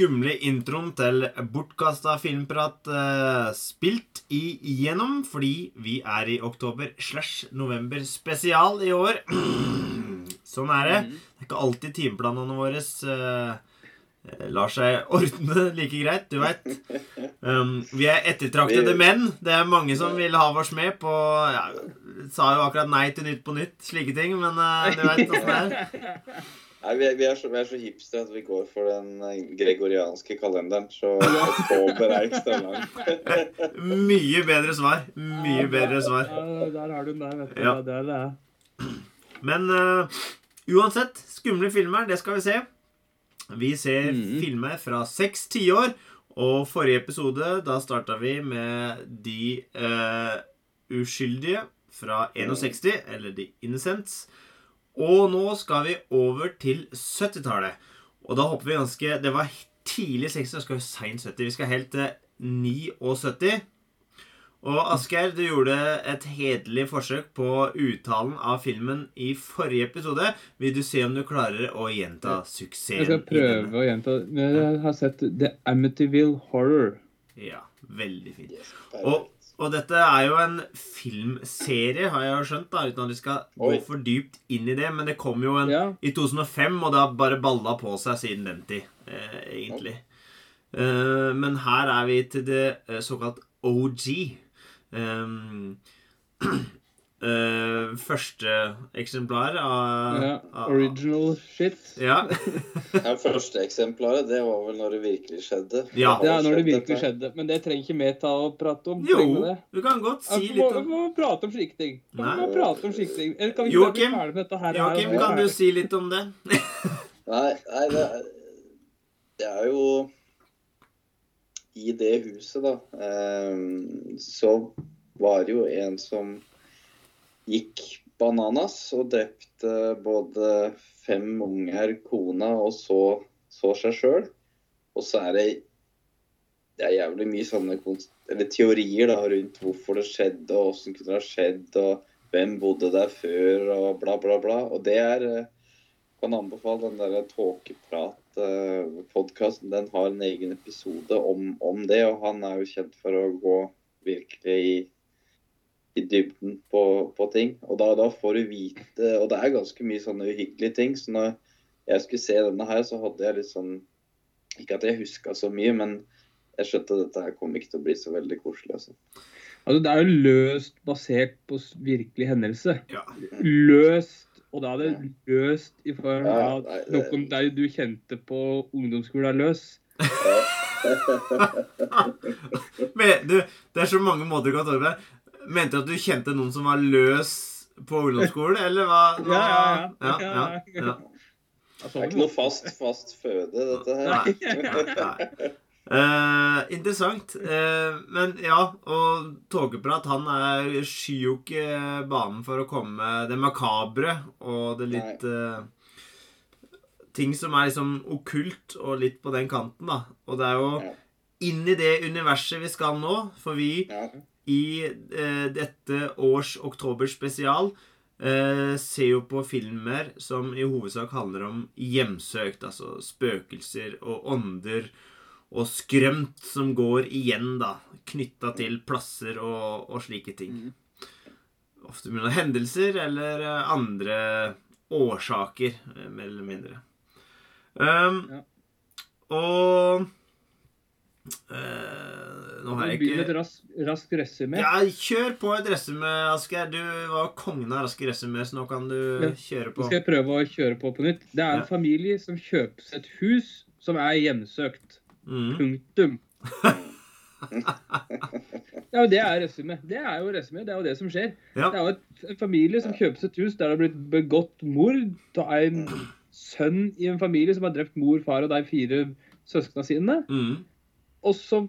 skumle introen til bortkasta filmprat uh, spilt igjennom fordi vi er i oktober slash november spesial i år. sånn er det. Det er ikke alltid timeplanene våre uh, lar seg ordne like greit, du veit. Um, vi er ettertraktede menn. Det er mange som vil ha oss med på ja, Sa jo akkurat nei til Nytt på Nytt, slike ting, men uh, du veit åssen det er. Nei, vi er, vi, er så, vi er så hipster at vi går for den eh, gregorianske kalenderen. Så oktober er ekstra lang. Mye bedre svar. Mye bedre svar. Ja, der har du den der, vet du. Ja. Det er det. Men uh, uansett, skumle filmer, det skal vi se. Vi ser Mhm. filmer fra seks tiår. Og forrige episode, da starta vi med De uh, uskyldige fra 61, eller The Innocents. Og nå skal vi over til 70-tallet. Og da hopper vi ganske Det var tidlig 60, da skal vi seint 70. Vi skal helt til 79. Og Asgeir, du gjorde et hederlig forsøk på uttalen av filmen i forrige episode. Vil du se om du klarer å gjenta suksessen? Jeg skal prøve å gjenta. Men jeg har sett The Amityville Horror. Ja, veldig fint. Og. Og dette er jo en filmserie, har jeg jo skjønt, da, uten at vi skal gå for dypt inn i det. Men det kom jo en Ja. i 2005, og det har bare balla på seg siden den tid, eh, egentlig. Eh, men her er vi til det eh, såkalt OG. Um, eh, første eksemplar av, Ja, av original shit. Ja. Ja, første eksemplaret, det var vel når det virkelig skjedde. Ja. Det er når det virkelig dette. skjedde. Men det trenger ikke vi ta og prate om. Jo, du kan godt si vi litt om vi må prate om slike ting. Ting? Joakim? Joakim, kan du si litt om det? Nei, nei det, er, det er jo I det huset, da, um, så var det jo en som gikk bananas og drepte både fem unger, kona, og så, så seg sjøl. Og så er det det er jævlig mye sånne teorier da, rundt hvorfor det skjedde, og hvordan kunne det ha skjedd, og hvem bodde der før, og bla, bla, bla. Og det er eh, kan anbefale den der Tåkeprat-podkasten. Den har en egen episode om, om det, og han er jo kjent for å gå virkelig i, i dybden på, på ting. Og da, da får du vite Og det er ganske mye sånne uhyggelige ting. Så når jeg skulle se denne her, så hadde jeg litt sånn Ikke at jeg huska så mye, men jeg skjønte at dette her kom ikke til å bli så veldig koselig. Altså. Altså, det er jo løst basert på virkelig hendelse. Ja. Løst. Og da er det løst i form av ja, noe om deg du kjente på ungdomsskolen er løs. Men, du, det er så mange måter du kan ta det. Mente du at du kjente noen som var løs på ungdomsskolen, eller hva? hva? Ja, ja, ja. ja, ja, ja. Det er ikke noe fast, fast føde, dette her. Nei. Nei. Uh, interessant. Uh, men ja, og Tåkeprat han er, skyr jo ikke banen for å komme med det makabre og det litt uh, Ting som er liksom okkult og litt på den kanten, da. Og det er jo Ja. inn i det universet vi skal nå, for vi Ja. I eh, dette års oktoberspesial eh, ser jo på filmer som i hovedsak handler om hjemsøkt, altså spøkelser og ånder og skrømt som går igjen, da, knytta til plasser og, og slike ting. Ofte pga. hendelser eller eh, andre årsaker, eh, mer eller mindre. Um, Ja. Og eh, Nå har jeg ikke et rask, rask resymé. ja, kjør på et resume, Asgeir. Du var kongen av raske resume, så nå kan du Ja. kjøre Nå skal jeg prøve å kjøre på på nytt. Det er en Ja. familie som kjøpes et hus som er hjemsøkt. Mm. Punktum. Ja, men Det er resume. Det er jo resume, Det er jo det som skjer. Ja. Det er jo et, en familie som kjøpes et hus der det har blitt begått mord av en sønn i en familie som har drept mor, far og de fire søsknene sine. Mm. Og så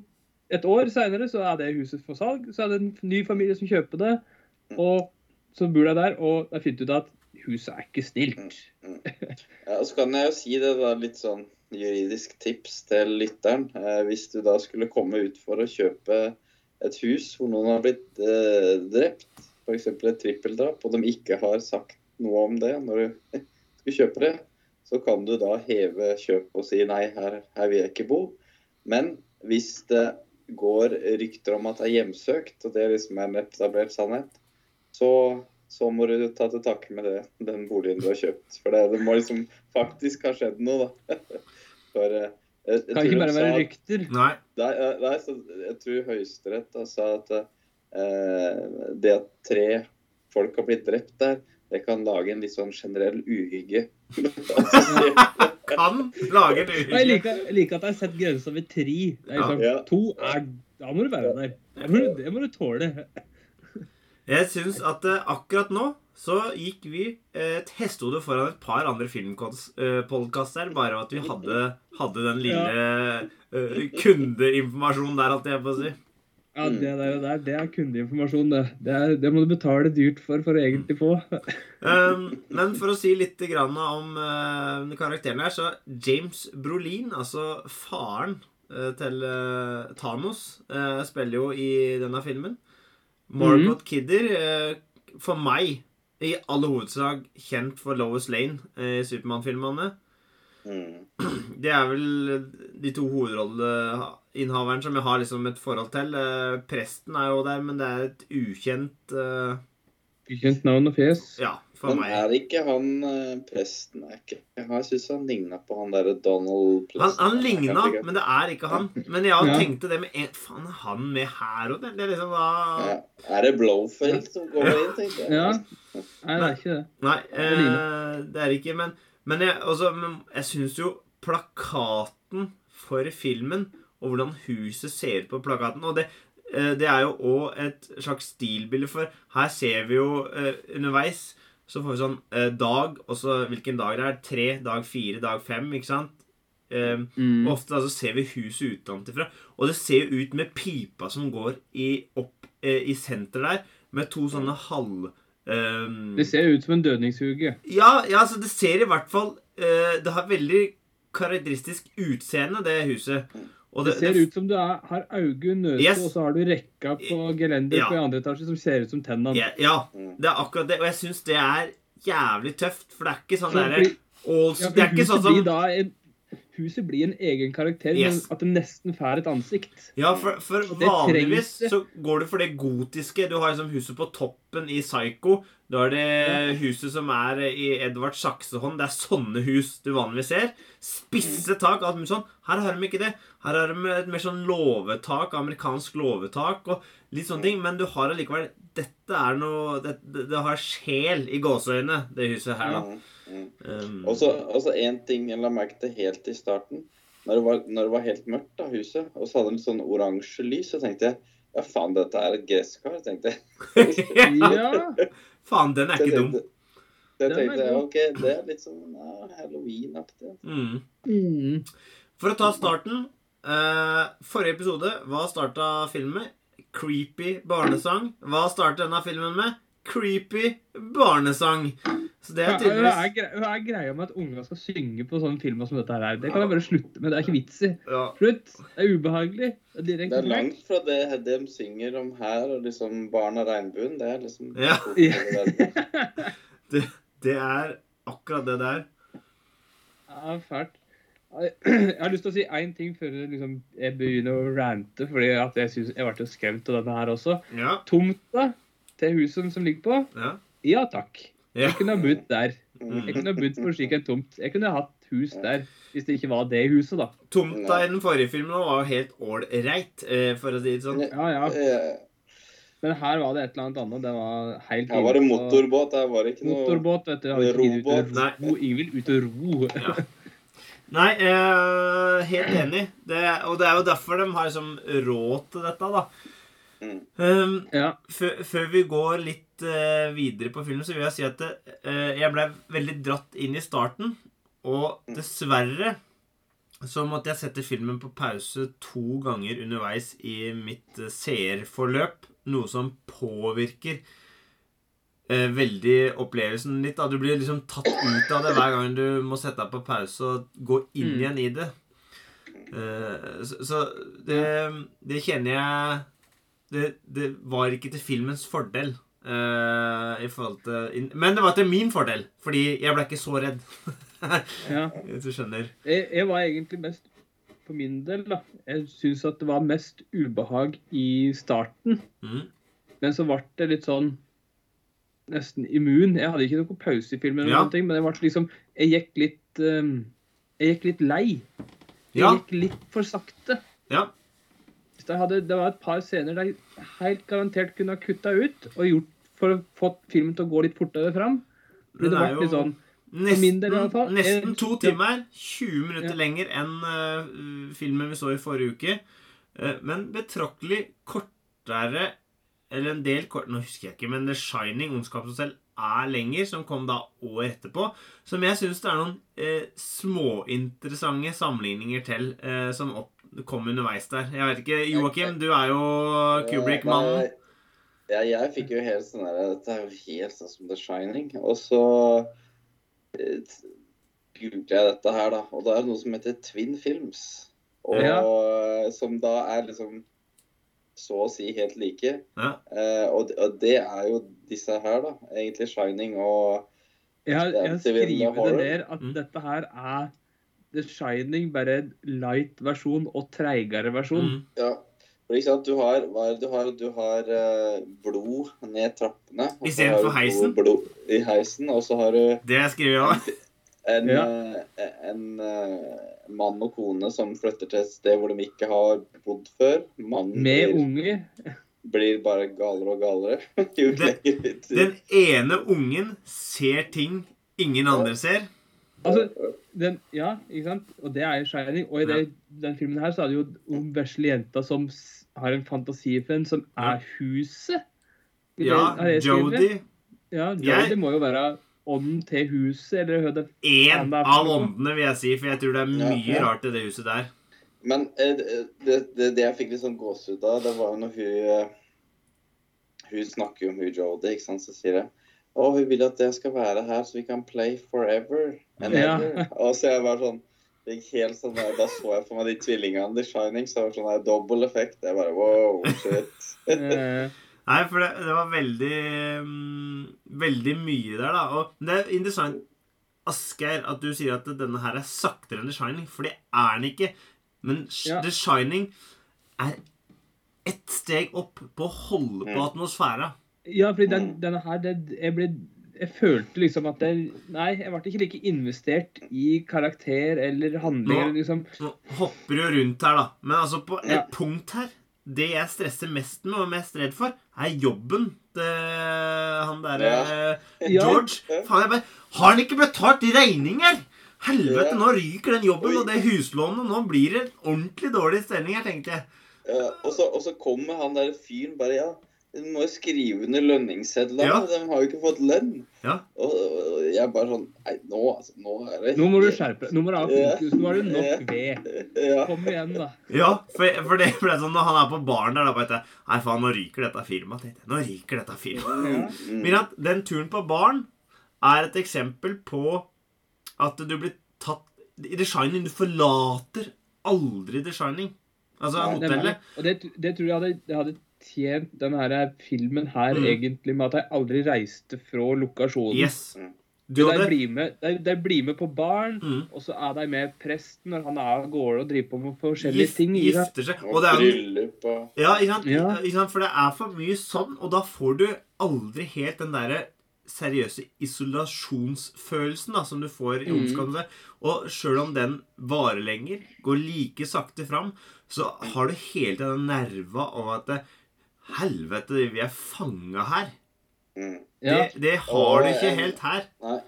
et år seinere så er det huset for salg. Så er det en ny familie som kjøper det, og så bor de der, og de har funnet ut at huset er ikke snilt. Ja, og så kan jeg jo si det da, litt sånn juridisk tips til lytteren. Eh, hvis du da skulle komme ut for å kjøpe et hus hvor noen har blitt eh, drept, f.eks. et trippeldrap, og de ikke har sagt noe om det når du skal kjøpe det, så kan du da heve kjøpet og si nei, her, her vil jeg ikke bo. Men hvis det går rykter om at det er hjemsøkt, og det liksom er en etablert sannhet, så, så må du ta til takke med det, den boligen du har kjøpt. For det, det må liksom faktisk ha skjedd noe, da. For eh, jeg, jeg Kan ikke bare være at- rykter. Nei. Nei, eh, nei så jeg tror Høyesterett sa at eh, det at tre folk har blitt drept der, det kan lage en litt sånn generell uhygge. Kan lage en Og Jeg liker, jeg liker at jeg har sett grensa ved tre. Det er liksom, Ja. To er Da må du være der. Det må du, det må du tåle. Jeg syns at eh, akkurat nå så gikk vi eh, et hestehode foran et par andre filmpodkaster, bare at vi hadde, hadde den lille eh, kundeinformasjonen der, alt jeg på å si. Ja, det der, det der, det er kundeinformasjon, det. Det, er, det må du betale dyrt for for å egentlig få. Um, men for å si litt grann om uh, karakteren her, så James Brolin, altså faren uh, til uh, Thanos, eh, spiller jo i denne filmen. Margot Kidder, eh, for meg i alle hovedsak kjent for Lois Lane eh, i Supermann-filmene. Mm. Det er vel de to hovedrolleinnehaverne som jeg har liksom et forhold til. Eh, Presten er jo der, men det er et ukjent eh, Ukjent navn og fjes. Ja, for Men meg. er ikke han eh, presten er ikke, Jeg syns han ligna på han derre Donald Han, presten. han ligna, men det er ikke han. Men jeg Ja. tenkte det med en Faen, er han med her òg? Det er liksom da ja. Er det Blowfield som går inn, tenkte jeg. Ja. Nei, det er ikke det. Nei, Det eh, det er ikke Men, men jeg, altså, men jeg syns jo plakaten for filmen, og hvordan huset ser ut på plakaten Og det, eh, det er jo òg et slags stilbilde, for her ser vi jo eh, underveis så får vi sånn eh, dag, og så hvilken dag det er. Tre, dag fire, dag fem, ikke sant? Mm. Ofte altså, ser vi huset utenfra, og det ser jo ut med pipa som går i, opp eh, i senter der, med to sånne halv... Um, Det ser ut som en dødningshuge. ja, ja, altså det ser i hvert fall eh, Det har veldig karakteristisk utseende, det huset. Og Det ser ut som du er, har øyne, nøse, Yes. og så har du rekka på gelender Ja. på andre etasje som ser ut som tennene. ja, ja, det er akkurat det. Og jeg syns det er jævlig tøft, for det er ikke sånn derre Ja, Det er ikke sånn som blir da en, Huset blir en egen karakter, Yes. men at det nesten får et ansikt. Ja, for, for vanligvis trengs så går du for det gotiske. Du har liksom huset på toppen i Psycho. Du har det huset som er i Edvard Saksehånd. Det er sånne hus du vanligvis ser. Spisse tak, alt mulig sånn. Her har de ikke det. Her har de et mer sånn låvetak, amerikansk låvetak og litt sånne ting. Men du har allikevel Dette er noe Det, det, det har sjel i gåseøynene, det huset her, da. Mm. Um, Og så én ting jeg la merke til helt i starten. Når det var, når det var helt mørkt, da, huset, og så hadde det sånn oransje lys, så tenkte jeg ja, faen, dette er et gresskar, tenkte jeg. Ja, Faen, den er ikke dum. så jeg tenkte. OK, det er litt sånn ja, halloween-aktig. Mm. mm. For å ta starten uh, Forrige episode, hva starta filmen med? Creepy barnesang. Hva starter denne filmen med? Creepy barnesang. Så det er hva tydeligvis er, hva er greia med at unger skal synge på sånne filmer som dette her? er? Det kan jeg bare slutte med. Det er ikke vits i. ja. Slutt. Det er ubehagelig. Det er Det er langt fra det de synger om her, og liksom Barn av regnbuen. Det er liksom Ja. Det, det er akkurat det der. Ja, fælt. Jeg har lyst til å si én ting før jeg liksom, jeg begynner å rante, fordi at jeg, synes, jeg ble skremt av denne her også. Ja. Tomta til huset som ligger på, ja. ja takk. ja. Jeg kunne ha bodd der. Mm. Jeg kunne ha bodd på slik en tomt. Jeg kunne ha hatt hus der, hvis det ikke var det huset, da. Tomta i den forrige filmen var jo helt ålreit, eh, for å si det sånn. Ja, ja. Men her var det et eller annet annet. Det var helt Her var det motorbåt, her var det ikke noe Motorbåt, vet du. Robåt. Nei. ro. Ingen vil ut og ro. Ja. Nei, eh, helt enig. Det, og det er jo derfor de har liksom råd til dette, da. Mm. Um, Ja. før, vi går litt uh, videre på filmen, så vil jeg si at uh, jeg ble veldig dratt inn i starten. Og dessverre så måtte jeg sette filmen på pause to ganger underveis i mitt eh, seerforløp. Noe som påvirker uh, veldig opplevelsen litt. Da. Du blir liksom tatt ut av det hver gang du må sette deg på pause og gå inn Mm. igjen i det. Uh, så, så det, det kjenner jeg det, det var ikke til filmens fordel. Uh, til Men det var til min fordel, fordi jeg ble ikke så redd. Ja. Hvis du skjønner. Jeg, jeg var egentlig mest for min del, da. Jeg syns at det var mest ubehag i starten. Mm. Men så ble det litt sånn nesten immun. Jeg hadde ikke noen pause i filmen, eller Ja. men jeg liksom Jeg gikk litt um, Jeg gikk litt lei. Jeg Ja. gikk litt for sakte. Ja. Jeg hadde, det var et par scener der jeg helt garantert kunne ha kutta ut og gjort for å få filmen til å gå litt fortere fram. Det ble litt sånn nesten, del fall. nesten to timer. 20 minutter Ja. lenger enn uh, filmen vi så i forrige uke. Uh, men betraktelig kortere Eller en del kort Nå husker jeg ikke, men The Shining, Ondskapens selv, er lenger, som kom da år etterpå. Som jeg syns det er noen eh, småinteressante sammenligninger til eh, som opp, kom underveis der. Jeg vet ikke, Joakim, du er jo Kubrick-mannen. Ja, jeg fikk jo helt sånn der Dette er jo helt sånn som The Shining. Og så eh, googler jeg dette her, da. Og da er det noe som heter Twin Films. Og Ja. som da er liksom så å si helt like. Ja. Eh, og, og det er jo disse her, da. Egentlig Shining og Jeg har, jeg har skrevet det ned at Mm. dette her er The Shining, bare en light versjon og treigere versjon. Mm. Ja. For ikke sant, du har, hva er det du har, du har uh, blod ned trappene. I stedet Istedenfor heisen? Blod, blod i heisen, og så har du Det skriver jeg òg. en, Ja. uh, en eh, mann og kone som flytter til et sted hvor de ikke har bodd før. Mannen Med blir, unger. blir bare galere og galere. ut. Den ene ungen ser ting ingen andre ser. Altså, den, ja, ikke sant? Og det er jo Shining. Og i det, den filmen her så er det jo en vesle jenta som har en fantasivenn som er huset. Det- Ja, skrevet? Jodie. Ja, Jeg- Jodie må jo være ånden til huset, eller hva det Én er av åndene, vil jeg si, for jeg tror det er mye ja. rart i det huset der. Men eh, det, det, det jeg fikk litt sånn gåsehud av, det var jo når hun eh, Hun snakker jo om hun Jodie, ikke sant, så sier jeg å, hun vil at jeg skal være her så vi kan play forever and Ja. ever. Og så jeg bare sånn fikk helt sånn der, Da så jeg for meg de tvillingene The Shining, så var det sånn der dobbel effekt. Jeg bare wow, shit. Nei, for det, det var veldig um, Veldig mye der, da. Og det er interessant, Asgeir, at du sier at denne her er saktere enn The Shining, for det er den ikke. Men Ja. The Shining er ett steg opp på å holde på Mm. atmosfæra. Ja, fordi den, Mm. denne her det, jeg, ble, jeg følte liksom at det, Nei, jeg ble ikke like investert i karakter eller handling. Nå- liksom. Nå hopper du rundt her, da. Men altså, på et Ja. punkt her Det jeg stresser mest med og er mest redd for, er jobben til han derre Ja. Ja. George. Faen, jeg bare Har han ikke betalt regninger?! Helvete, Ja. nå ryker den jobben Oi. og det huslånet. Nå blir det ordentlig dårlig stemning her, tenkte jeg. Ja, og, så, og så kommer han der fyren bare Ja, de må jo skrive under lønningssedlene. Ja. De har jo ikke fått lønn. Ja. Og, og jeg bare sånn Nei, nå, altså. Nå er det Nå må du skjerpe deg. Nå må du ha Ja. fokus. Nå er du nok ved. Ja. Kom igjen, da. Ja, for, for det ble sånn når han er på baren der, da veit jeg, Nei, faen, nå ryker dette firmaet. tenkte jeg. Nå ryker dette firmaet. Ja. Mm. Men at den turen på baren er et eksempel på at du blir tatt I The Shining, du forlater aldri The Shining. Altså Nei, Det. Og det, det tror jeg hadde, det hadde tjent denne her filmen her Mm. egentlig med at jeg aldri reiste fra lokasjonen. Yes. Mm. Du De blir med, de, de blir med på baren, mm, og så er de med presten når han er av gårde og driver på med forskjellige Gif, ting. gifter seg. Og Og det er bryllup og Ja, ikke sant? Ja. Ikke sant? For det er for mye sånn, og da får du aldri helt den derre seriøse isolasjonsfølelsen da, som du får i Mm. Og sjøl om den varer lenger, går like sakte fram, så har du hele tiden den nerva av at det, Helvete, vi er fanga her. mm. Ja, Det, det har Og du ikke helt her. Nei.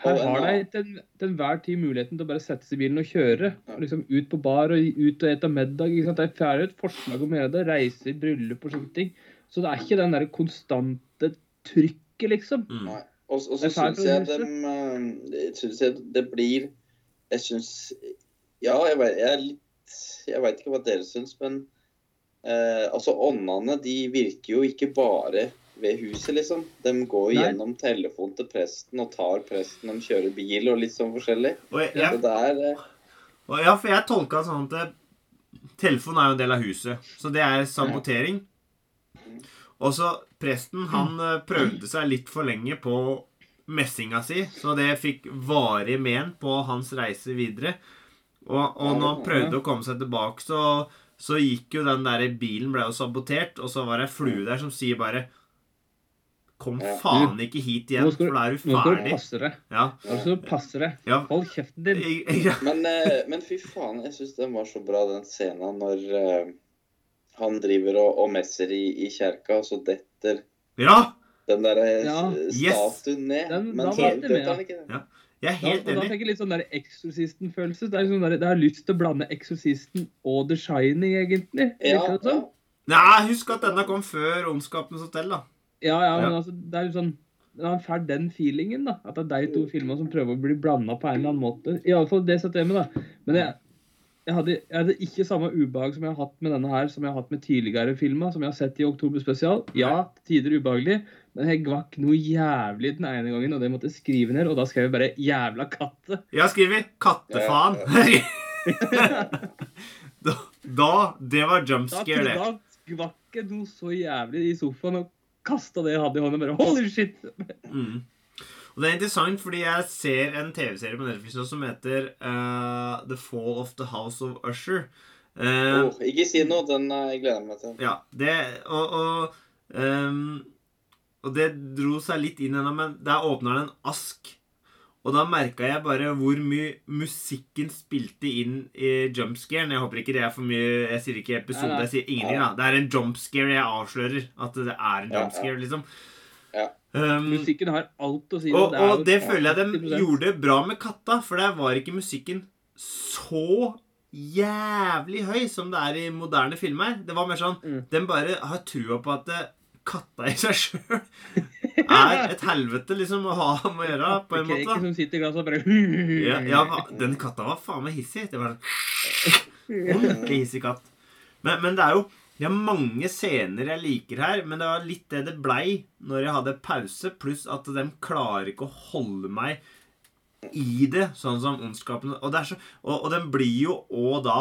her har de til enhver tid muligheten til å bare sette seg i bilen og kjøre. Ja. Og liksom Ut på bar og ut og ete middag. ikke sant? Det er et forslag om å gjøre det. Reise i bryllup og sånne ting. Så det er ikke den der konstante trykket, liksom. Mm. Nei. Og, og så syns jeg de, eh, synes jeg det blir Jeg syns Ja, jeg vet, jeg er litt Jeg veit ikke hva dere syns, men eh, altså åndene de virker jo ikke bare ved huset, liksom. De går Nei. gjennom telefonen til presten og tar presten, de kjører bil og litt sånn forskjellig. Og jeg, Ja. Jeg, det er eh, og ja, for jeg tolka sånn at telefonen er jo en del av huset, så det er sabotering. Og så presten, han eh, prøvde seg litt for lenge på messinga si, så det fikk varig men på hans reise videre. Og, og når han prøvde å komme seg tilbake, så, så gikk jo den der bilen ble jo sabotert, og så var det ei flue der som sier bare Kom faen ikke hit igjen, for da er du ferdig. nå skal du passe deg. Ja. Nå skal du passe deg. ja. Hold kjeften din. Jeg- jeg- Men, eh, men fy faen, jeg syns den var så bra, den scenen når eh, han driver og, og messer i, i kjerka, og så detter ja. den der eh, Ja. statuen ned. Den- men da så var det med, ja. han ikke. Ja. Jeg er Da, helt da enig. fikk jeg litt sånn der Eksorsisten-følelse. Det er liksom der, det har lyst til å blande Eksorsisten og The Shining, egentlig. Ja, det ja. Nei, husk at denne kom før Ondskapens hotell, da. Ja, ja, men Ja. altså, det er jo sånn Han får den feelingen, da. At det er de to filmene som prøver å bli blanda på en eller annen måte. Iallfall det setter jeg med, da. Men jeg, jeg, hadde, jeg hadde ikke samme ubehag som jeg har hatt med denne her, som jeg har hatt med tidligere filmer, som jeg har sett i Oktober spesial. Ja, til tider ubehagelig, men jeg gvakk noe jævlig den ene gangen, og det måtte jeg skrive ned, og da skrev jeg bare 'jævla katte'. Jeg skriver 'kattefaen'. da, da Det var jump scare, det. da gvakk jeg noe så jævlig i sofaen og kasta det jeg hadde i hånda, bare 'holy shit'. Mm. Og det er interessant, fordi jeg ser en TV-serie på Netflix nå som heter uh, The Fall of the House of Usher. Uh, oh, ikke si noe, den uh, jeg gleder meg til. Ja, det Og, og, ehm, og det dro seg litt inn ennå, men der åpna det en ask. Og da merka jeg bare hvor mye musikken spilte inn i jumpscaren. Jeg håper ikke det er for mye Jeg sier ikke episode, Nei, nei. jeg sier ingenting. da Det er en jumpscare jeg avslører. At det er en Ja, ja. jumpscare, liksom. Ja. Um, Musikken har alt å si. og, det, og det føler jeg de gjorde bra med katta, for der var ikke musikken så jævlig høy som det er i moderne filmer. Det var mer sånn Mm. Den bare har trua på at det, katta i seg sjøl er et helvete liksom å ha med å gjøre, på en måte. som sitter i glasset og bare Ja, ja, den katta var faen meg hissig. Det var en ordentlig hissig katt. Men, men det er jo det er mange scener jeg liker her, men det var litt det det blei når jeg hadde pause, pluss at de klarer ikke å holde meg i det, sånn som ondskapen Og, det så, og, og den blir jo òg da,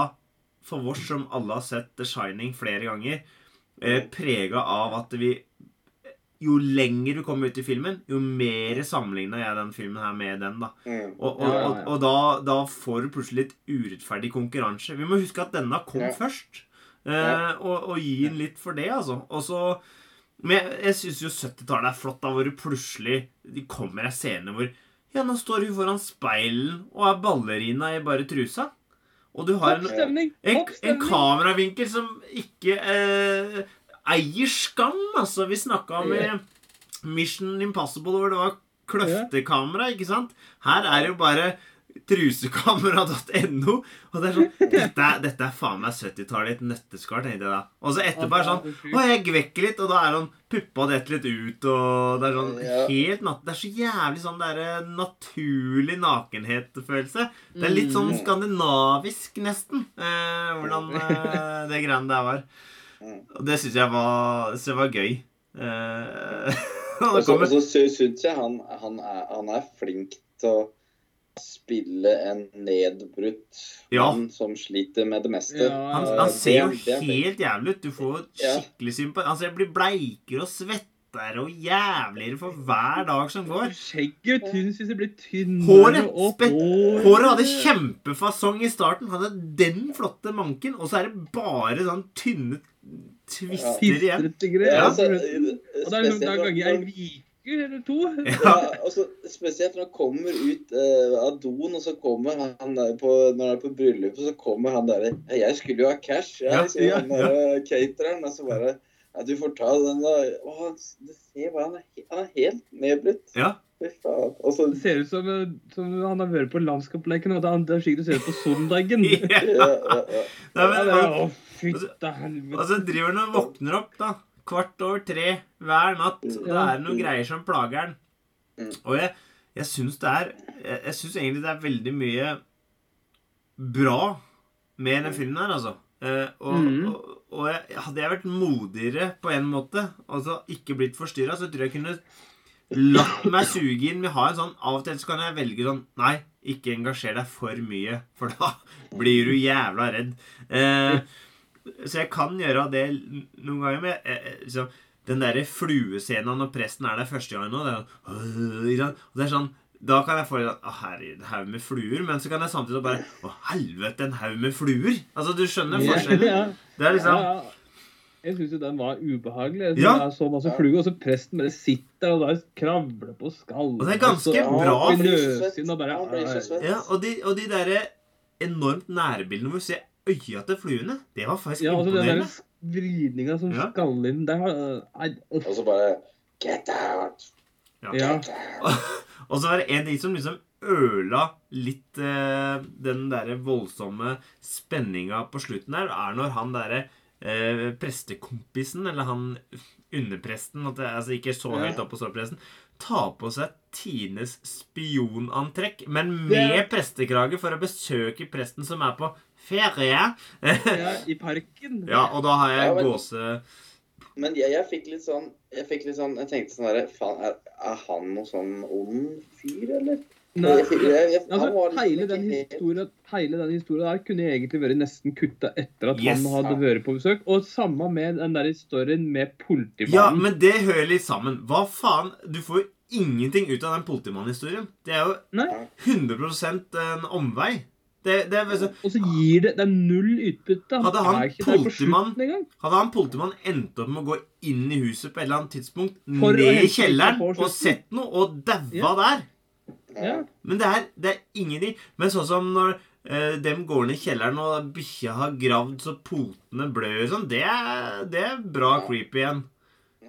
for oss som alle har sett The Shining flere ganger, eh, prega av at vi Jo lenger du kommer ut i filmen, jo mer sammenligna jeg den filmen her med den. da Mm. og, og, og, og da, da får du plutselig litt urettferdig konkurranse. Vi må huske at denne kom Ja. først. Eh, Ja. og, og gi den litt for det, altså. Og så Men jeg, jeg syns jo 70-tallet er flott, da hvor det plutselig de kommer ei scene hvor Ja, nå står hun foran speilen og er ballerina i bare trusa. Og du har en, en, en kameravinkel som ikke eh, eier skam, altså. Vi snakka om yeah. Mission Impossible hvor det var kløftekamera, ikke sant? Her er det jo bare trusekamera.no. Og det er sånn Dette er, dette er faen meg 70-tallet i et nøtteskall, tenkte jeg da. Og så etterpå er det sånn Å, jeg gvekker litt, og da er sånn Puppa detter litt ut, og det er sånn helt natt... Det er så jævlig sånn derre naturlig nakenhet-følelse. Det er litt sånn Mm. skandinavisk, nesten, eh, hvordan eh, det greiene der var. Mm. Og det syns jeg synes jeg var gøy. Eh, og så så syns jeg han, han, er, han er flink til å spille en nedbrutt Ja. mann som sliter med det meste. Ja, Han, han ser jo det helt jævlig ut. Du får skikkelig sympati. Han ser blir bleikere og svettere og jævligere for hver dag som går. Skjegget og tynn syns jeg blir tynnere Håret, og spett- håret- hadde kjempefasong i starten. Hadde den flotte manken, og så er det bare sånn tynne twister igjen. Ja, Ja, altså, og da, da hver jeg uke eller to. Ja, altså, spesielt når han kommer ut uh, av doen, og så kommer han der på, når han er på bryllupet, så kommer han der 'Jeg skulle jo ha cash', Ja, jeg, sier ja, han der eh, catereren. Og så bare ja, 'Du får ta den, da'. Å, han, du ser hva han er, han er helt nedbrutt. Ja. Fy faen. Det ser ut som, eh, som han har vært på landskapsleken. og Det er- slik det ser ut på søndagen. Ja. ja, ja, ja. Nei, men, det Å, fytta helvete. og så driver han og våkner opp, da. Kvart over tre hver natt. Og det er noen greier som plager han. Mm. Og jeg, jeg syns det er Jeg, jeg syns egentlig det er veldig mye bra med den filmen her, altså. Eh, og, mm. og, og jeg, hadde jeg vært modigere på en måte, altså ikke blitt forstyrra, så tror jeg jeg kunne latt meg suge inn. Vi har en sånn, Av og til så kan jeg velge sånn Nei, ikke engasjer deg for mye, for da blir du jævla redd. Eh, så jeg kan gjøre det noen ganger, men jeg, liksom, den derre fluescenen når presten er der første gang nå, det er sånn? Og det er sånn da kan jeg få en Å, herregud, en haug med fluer. Men så kan jeg samtidig bare Å, helvete, en haug med fluer. Altså, du skjønner forskjellen? Ja, Det er liksom ja, ja. Jeg syns jo den var ubehagelig. Ja. Det er så masse fluer, og så presten bare sitter og der kravler på skallen. Og det er ganske og så- bra. og og bare. Ja, og de, og de derre enormt nærbildene hvor du ser øya til fluene, det var faktisk Ja, altså den imponerende. vridninga som Ja. skal inn der. Og så bare Get out! Ja. Get out! Og så var det en ting som liksom ødela litt eh, den derre voldsomme spenninga på slutten der, er når han derre eh, prestekompisen, eller han underpresten, at det, altså ikke så høyt opp på ståpresten, tar på seg Tines spionantrekk, men med prestekrage for å besøke presten som er på ferie. Ja, I parken. ja, og da har jeg Ja, men- gåse... Men jeg, jeg fikk litt sånn Jeg fikk litt sånn Jeg tenkte sånn herre Faen, er, er han noe sånn ond fyr, eller? Nei, Jeg- jeg- jeg- altså, liksom hele, den historien, hele den historien der kunne egentlig vært nesten kutta etter at Yes. han hadde vært på besøk. Og samme med den der historien med politimannen. Ja, men det hører litt sammen. Hva faen? Du får jo ingenting ut av den politimannhistorien. Det er jo Nei. 100% en omvei. Det, det altså, Og så gir det, det er null utbytte. Hadde han ikke der politimann- hadde han politimann endt opp med å gå inn i huset på et eller annet tidspunkt, For ned i kjelleren, og sett noe, og daua Ja. der Ja. Men det er, det er ingenting. Men sånn som når eh, dem går ned i kjelleren, og bikkja har gravd så potene blør og sånn, det det er bra creepy igjen.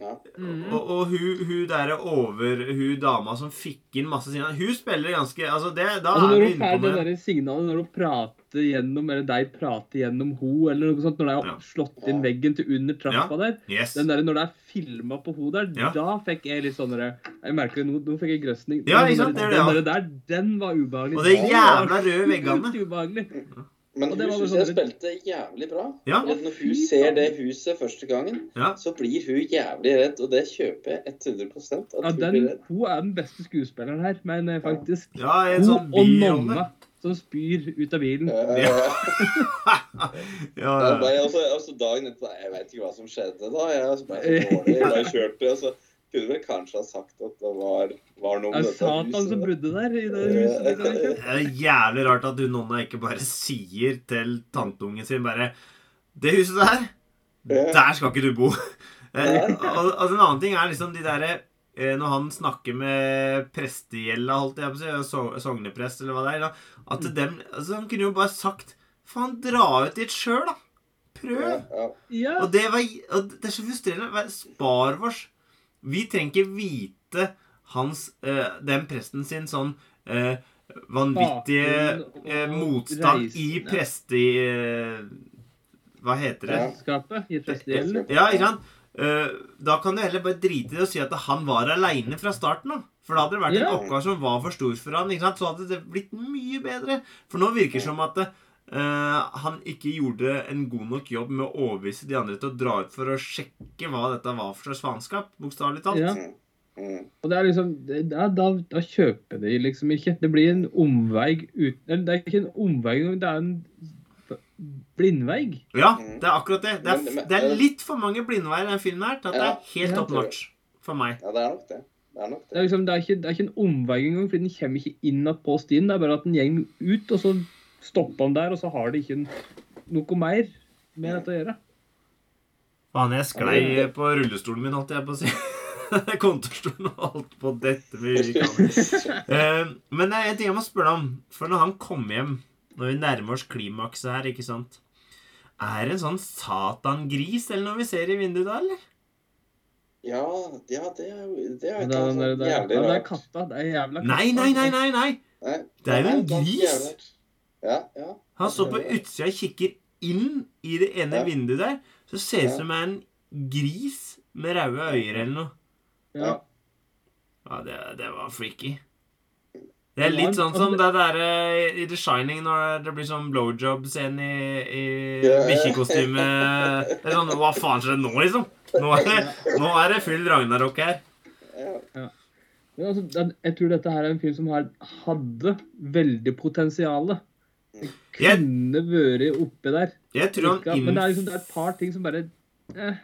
Ja. Mhm. Og, og hun, hun der over Hun dama som fikk inn masse signaler Hun spiller ganske Altså, det, da Altså er Når vi du inne på det det. der signalet når du prater gjennom, eller deg prater gjennom ho, eller noe sånt, når de har Ja. slått inn veggen til under trappa der Yes. den der, Når det er filma på ho der, Ja. da fikk jeg litt sånn Jeg merker det nå, nå fikk jeg grøsning. Ja, Den sant, der- det er Den der, der, den var ubehagelig. Og de jævla røde veggene. ubehagelig. Men hun syns jeg sånn- spilte jævlig bra. Ja. For Når hun ser det huset første gangen, Ja. så blir hun jævlig redd, og det kjøper jeg 100 at Ja, hun den, blir redd. hun er den beste skuespilleren her, men eh, faktisk. Ja, en Hun sånn og. Nonna som spyr ut av bilen. Ja, Ja. ja. Ja, Ja, ja. bare, altså, altså dagen etter Jeg vet ikke hva som skjedde da. Jeg altså, bare så dårlig, jeg bare kjørte. Altså, kunne vel kanskje ha sagt at det var, var noe Det med er dette Satan som huset. bodde der i det huset. Det er jævlig rart at hun nonna ikke bare sier til tanteungen sin bare Det huset der, der skal ikke du bo. Eh, og en annen ting er liksom de derre eh, Når han snakker med prestegjelda, holdt jeg på å si, sogneprest eller hva det er, da, at dem altså, Han kunne jo bare sagt Faen, dra ut dit sjøl, da. Prøv. Ja, ja. Og det, var, og det er så frustrerende. Spar oss. Vi trenger ikke vite hans eh, Den presten sin sånn eh, vanvittige eh, motstand reisende. i presti... Hva heter det? Presteskapet i prestehjelmen. Ja, ikke sant? Da kan du heller bare drite i det og si at han var aleine fra starten av. For da hadde det vært en oppgave som var for stor for han, ikke sant? Så hadde det blitt mye bedre. For nå virker det som at han ikke gjorde en god nok jobb med å overbevise de andre til å dra ut for å sjekke hva dette var for slags faenskap. Bokstavelig talt. Ja. Mm. Og det er liksom det, da, da, da kjøper de liksom ikke. Det blir en omvei uten eller Det er ikke en omvei engang, det er en blindvei. Ja, det er akkurat det. Det er, det er litt for mange blindveier i den filmen her til at det er helt notch for meg. Ja, det er nok det. Det er Det det. er, liksom, det, er ikke, det er ikke en omvei engang, fordi den kommer ikke inn på stien. Det er bare at den går ut, og så stopper han der, og så har de ikke noe mer med dette å gjøre. Faen, jeg sklei på rullestolen min, holdt jeg på å si. Kontorstolen og holdt på å dette med. Eh, Men det er en ting jeg må spørre om. For når han kommer hjem, når vi nærmer oss klimakset her, ikke sant Er det en sånn satangris eller noe vi ser i vinduet da, eller? Ja, ja, det er det er ikke altså, er- jævlig rart. det er katta. Det er jævla katta. Nei, nei, nei, nei! nei Nei, Det er jo en gris. Ja, ja. Han står på utsida og kikker inn i det ene Ja. vinduet der. Så ser det ut som det er en gris med røde øyer eller noe. Ja. Ja, det, det var freaky. Det er litt sånn som det- der derre i The Shining når det blir sånn blowjob-scene i, i bikkjekostyme. Det er sånn Hva faen skjer nå, liksom? Nå er det, nå er det full ragnarok her. ja. Men altså, jeg tror dette her er en film som hadde veldig potensial. Kunne vært oppe der. jeg tror Ikke, han men det er, liksom, det er et par ting som bare eh,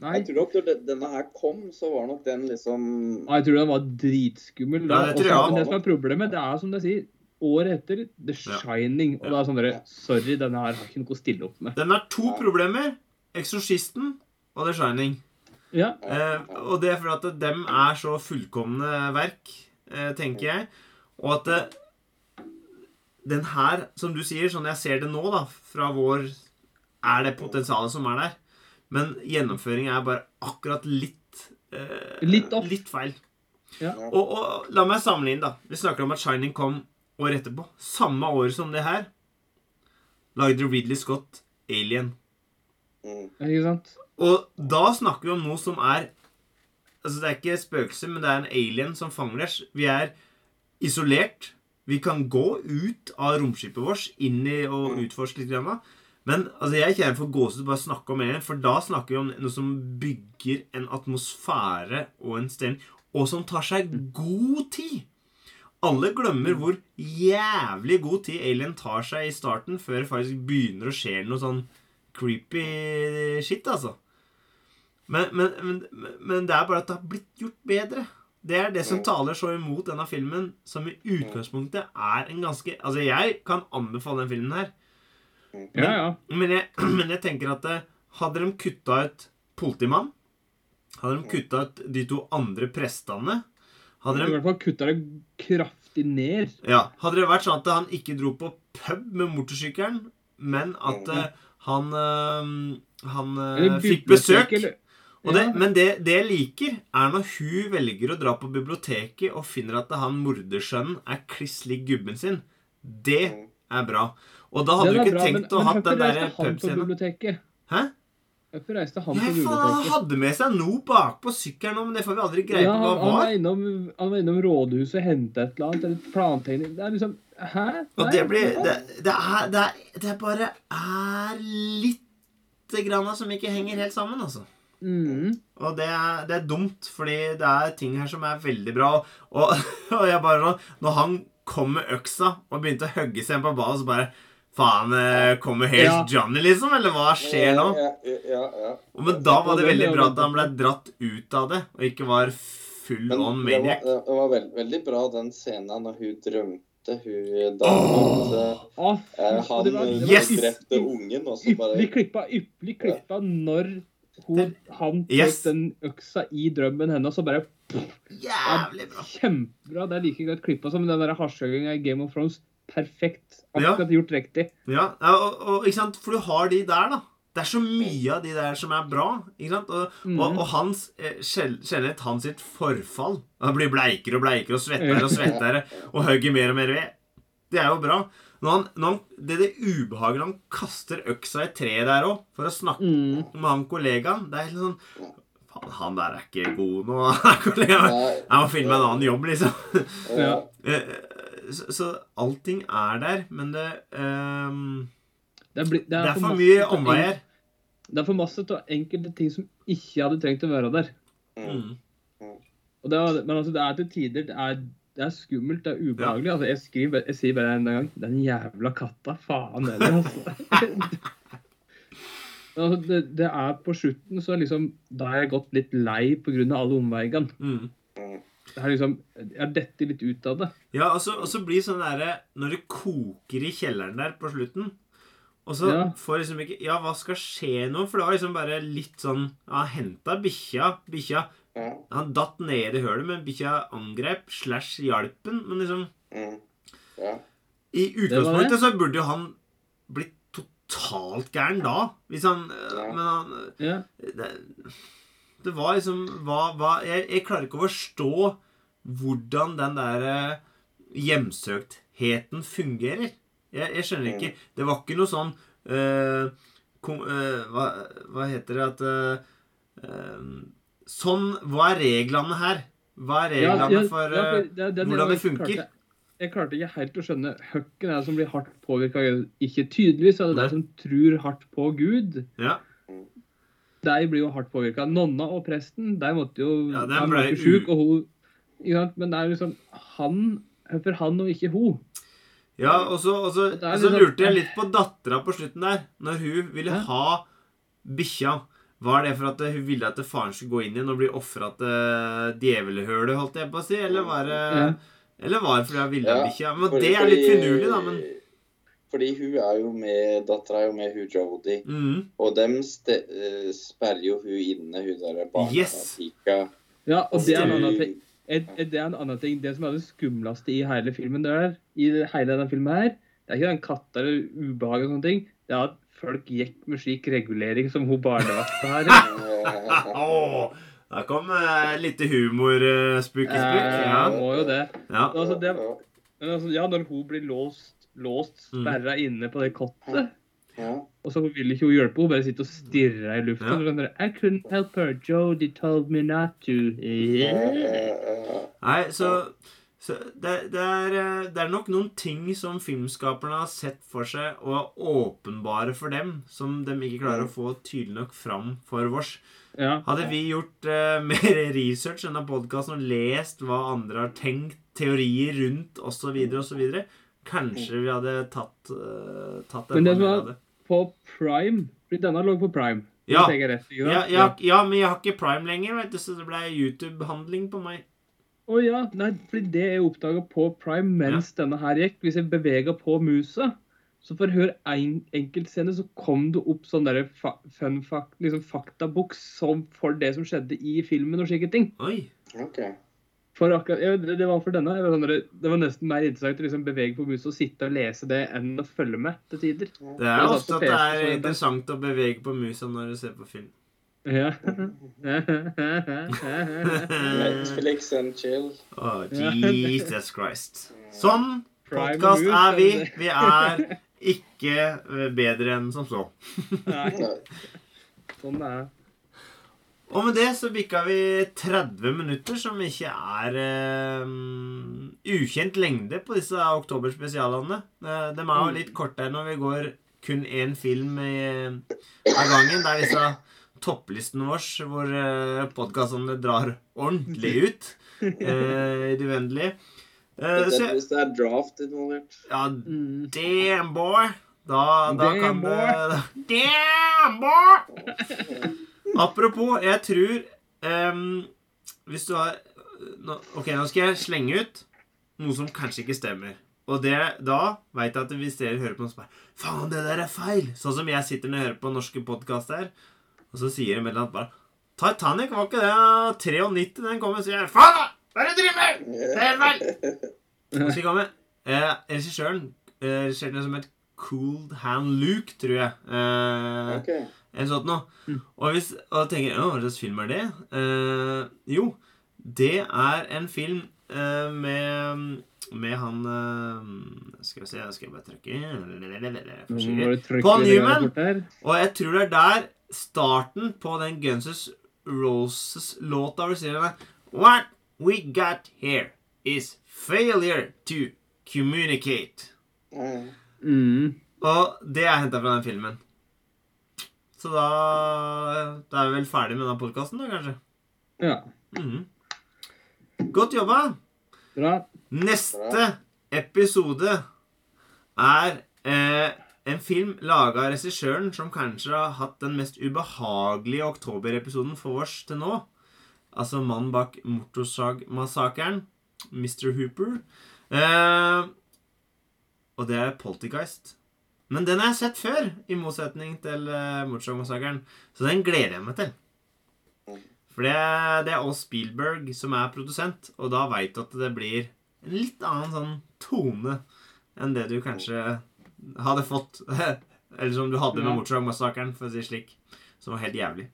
Nei. Jeg tror nok når denne her kom, så var nok den liksom Ja, Jeg tror den var dritskummel. da. Ja, det tror jeg Også- Men det som er problemet, det er som du sier, året etter The Ja. Shining. Og da er sånn dere, Sorry, denne her har ikke noe å stille opp med. Den har to Ja. problemer. Eksorsisten og The Shining. Ja, Eh, og det er fordi at dem er så fullkomne verk, eh, tenker jeg. Og at det, den her, som du sier, sånn jeg ser det nå, da, fra vår Er det potensialet som er der? Men gjennomføringen er bare akkurat litt eh, Litt off. Litt feil. Ja. Og, og la meg sammenligne, da. Vi snakker om at Shining kom året etterpå. Samme år som det her lagde Ridley Scott Alien. Mm. ikke sant? Og da snakker vi om noe som er Altså, det er ikke spøkelser, men det er en alien som fanger oss. Vi er isolert. Vi kan gå ut av romskipet vårt, inn i og utforske litt. Grann, men altså, jeg kjenner for gåsehud bare snakke om alien, for da snakker vi om noe som bygger en atmosfære og en stemning, og som tar seg god tid. Alle glemmer hvor jævlig god tid Alien tar seg i starten, før det faktisk begynner å skje noe sånn creepy shit, altså. Men, men, men, men det er bare at det har blitt gjort bedre. Det er det som taler så imot denne filmen, som i utgangspunktet er en ganske Altså, jeg kan anbefale den filmen her, Ja, ja. men jeg, men jeg tenker at eh, hadde de kutta ut politimannen, hadde de kutta ut de to andre prestene hadde I hvert fall kutta det kraftig ned. ja, hadde det vært sånn at han ikke dro på pub med motorsykkelen, men at eh, han eh, Han eh, fikk besøk? eller- det, Ja. Men det, det jeg liker, er når hun velger å dra på biblioteket og finner at han mordersønnen er kliss lik gubben sin. Det er bra. Og da hadde du ikke bra, tenkt men- å ha den hvorfor der reiste han på pubscenen. biblioteket? Hæ? Hvorfor reiste han Ja, på biblioteket? han hadde med seg noe bakpå sykkelen òg, men det får vi aldri greie Ja, på hva han, han, var var. innom, han var innom rådhuset og hentet et eller annet. Eller plantegning. Det er liksom Hæ? Og Nei, det blir? Det, det, er, det, er, det bare er lite grann som ikke henger helt sammen, altså. Mhm. Og det er, det er dumt, fordi det er ting her som er veldig bra. Og, og jeg bare Når han kom med øksa og begynte å hogge seg på badet, så bare Faen, eh, kommer helt Ja. Johnny, liksom? Eller hva skjer nå? Ja, ja, ja, ja. Men da var det veldig bra at han ble dratt ut av det, og ikke var full Men on det var, det var veld, veldig bra den scenen når hun drømte hun at eh, og han det var- det var Yes! drepte ungen, og så bare Ypperlig klippa, ypperlig klippa når hun, han tok Yes. den øksa i drømmen hennes, og bare Jævlig bra. Kjempebra. Det er like godt klippa som den hasjhøginga i Game of Thrones. Perfekt. Ja. Gjort riktig. Ja, og, og, ikke sant? For du har de der, da. Det er så mye av de der som er bra. ikke sant? Og, mm. og, og hans eh, sjel- hans sitt forfall Han blir bleikere og bleikere og svettere og svettere og hugger mer og mer ved. Det er jo bra. Når han, når han, det er det ubehaget når han kaster øksa i treet der òg, for å snakke Mm. med han kollegaen Det er helt sånn Faen, han der er ikke god nå. kollegaen. Jeg må finne meg en annen jobb, liksom. Ja. Eh, Så, så allting er der, men det um, Det er, bli, det Det er, for, for mye omveier. Det er for masse av enkelte ting som ikke hadde trengt å være der. Mm. Og det er, men altså, det er til tider det er, det er skummelt, det er ubehagelig. Altså, jeg, skriver, jeg sier bare en gang Den jævla katta. Faen heller, altså. Altså, det, det er på slutten så liksom Da har jeg gått litt lei pga. alle omveiene. Mm. Det er liksom, Jeg detter litt ut av det. Ja, og så, og så blir sånn derre Når det koker i kjelleren der på slutten Og så Ja. får liksom ikke Ja, hva skal skje nå? For det var liksom bare litt sånn Ja, henta bikkja. Bikkja Ja. Han datt ned i hølet, men bikkja angrep slash hjalp den. Men liksom Mm. Ja. I utgangspunktet så burde jo han blitt totalt gæren da. Hvis han Ja. Men han Ja. det, det var liksom hva, hva jeg, jeg klarer ikke å forstå hvordan den der eh, hjemsøktheten fungerer. Jeg, jeg skjønner ikke Det var ikke noe sånn eh, kom, eh, hva, hva heter det at eh, Sånn Hva er reglene her? Hva er reglene ja, for ja, eh, for det- det- hvordan det funker? klarte- Jeg klarte ikke helt å skjønne Høkken er det som blir hardt påvirka. Ikke tydeligvis er det de som tror hardt på Gud. Ja. De blir jo hardt påvirka. Nonna og presten de måtte jo Ja, de ble sjuk, og hun? Men det er liksom han Hvorfor han og ikke hun? Ja, og så, og så, Det og så liksom- lurte jeg litt på dattera på slutten der. Når hun ville ha bikkja. Var det for at hun ville at faren skulle gå inn igjen og bli ofra til djevelhølet, holdt jeg på å si? Eller var det, Ja. eller var det fordi hun ville Ja, bikkja? Men Fordi- det er litt finurlig, da, men Fordi hun er jo med Dattera er jo med hun Jodie. mm. Og dem ste, eh, sperrer jo hun inne, hun derre Yes. Ja, og det er en annen ting. Et, et, det er en annen ting. Det som er det skumleste i hele filmen, det er, i hele denne filmen her, det er ikke den katta eller ubehaget og sånne ting. Det er at folk gikk med slik regulering som hun barnevakta her. Eh, der kom uh, litt humor, uh, spooky spook. Eh, Ja. må jo det. ja. Altså, det men altså, ja, når hun blir låst, låst Mm. inne på det kottet, ja. og så vil ikke hun hjelpe, hun bare sitter og stirrer i luften. Ja. der, I couldn't help her. Jodie told me not to. Eh, Yeah. eh, Nei, så, så det, det, er, eh, det er nok noen ting som filmskaperne har sett for seg og er åpenbare for dem, som de ikke klarer å få tydelig nok fram for oss. Ja. Hadde vi gjort uh, mer research enn av podkasten og lest hva andre har tenkt, teorier rundt osv., osv., kanskje vi hadde tatt, uh, tatt Men det som det. På Prime. Denne lå på Prime. Ja. Ja, ja, men jeg har ikke Prime lenger, vet du, så det ble YouTube-handling på meg. Å ja. Nei, fordi det jeg oppdaga på Prime mens denne her gikk, hvis jeg bevega på musa så for hver en enkeltscene så kom det opp sånn der fa fun fact, liksom faktaboks som for det som skjedde i filmen og slike ting. Oi. Okay. For akkurat, jeg, det, det var for denne. Det var, sånn der, det var nesten mer interessant å liksom bevege på musa og sitte og lese det enn å følge med til tider. Det er ofte at det er interessant å bevege på musa når du ser på film. Ja. Netflix and chill. Oh, Jesus Christ. Sånn podkast er vi. Vi er ikke eh, bedre enn som så. Sånn det er. Og med det så bikka vi 30 minutter, som ikke er eh, ukjent lengde på disse oktoberspesialene. Uh, de er jo litt kortere når vi går kun én film i, av gangen. Det er disse topplistene vår hvor uh, podkastene drar ordentlig ut eh, i det uendelige. Eh, hvis det er draft involvert. ja, Mm. damn boy. Da, da Damn, kan boy. det Damn boy! Apropos, jeg tror um, Hvis du har nå, Ok, nå skal jeg slenge ut noe som kanskje ikke stemmer. Og det, da veit jeg at hvis dere hører på noe som bare Faen, det der er feil! Sånn som jeg sitter når jeg hører på norske podkaster, og så sier de et eller annet bare Titanic var ikke det 93 den kom, og sier jeg Faen! Hva er det du driver med?! Det er helt feil! Og så kommer eh, regissøren eh, regissøren som het Cooled Hand Luke, tror jeg. Eh, Ok. en sånn noe. Mm. Og, hvis, og tenker hva slags film er det? Eh, jo, det er en film eh, med med han eh, Skal vi se, skal jeg bare trykke må Paul Newman. Og jeg tror det er der starten på den Guns Roses-låta hvor sier What we got here is failure to communicate. Mm. Mm. Og det er henta fra den filmen. Så da, da er vi vel ferdig med den podkasten, da, kanskje. Ja. Mm. Godt jobba. Bra. Neste episode er eh, en film laga av regissøren som kanskje har hatt den mest ubehagelige oktoberepisoden for oss til nå. Altså mannen bak Motorsagmassakren, Mr. Hooper. Eh, og det er Poltergeist. Men den har jeg sett før, i motsetning til uh, Motorsagmassakren. Så den gleder jeg meg til. For det, det er også Spielberg som er produsent, og da veit du at det blir en litt annen sånn tone enn det du kanskje hadde fått Eller som du hadde med Ja. Motorsagmassakren, for å si det slik. Som var helt jævlig.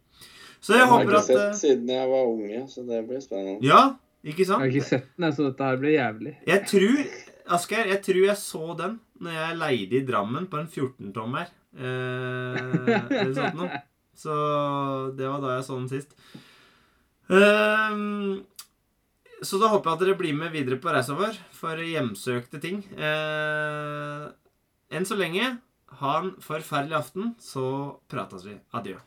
Så jeg Jeg har ikke sett eh, siden jeg var unge, så det blir spennende. Ja, ikke sant? Jeg har ikke sett den, så dette her blir jævlig. Jeg tror Asgeir, jeg tror jeg så den når jeg leide i Drammen på en 14-tommer. Eh, eller sånt noe. Så det var da jeg så den sist. Um, så da håper jeg at dere blir med videre på reisa vår for hjemsøkte ting. Eh, enn så lenge, ha en forferdelig aften, så prates vi. Adjø.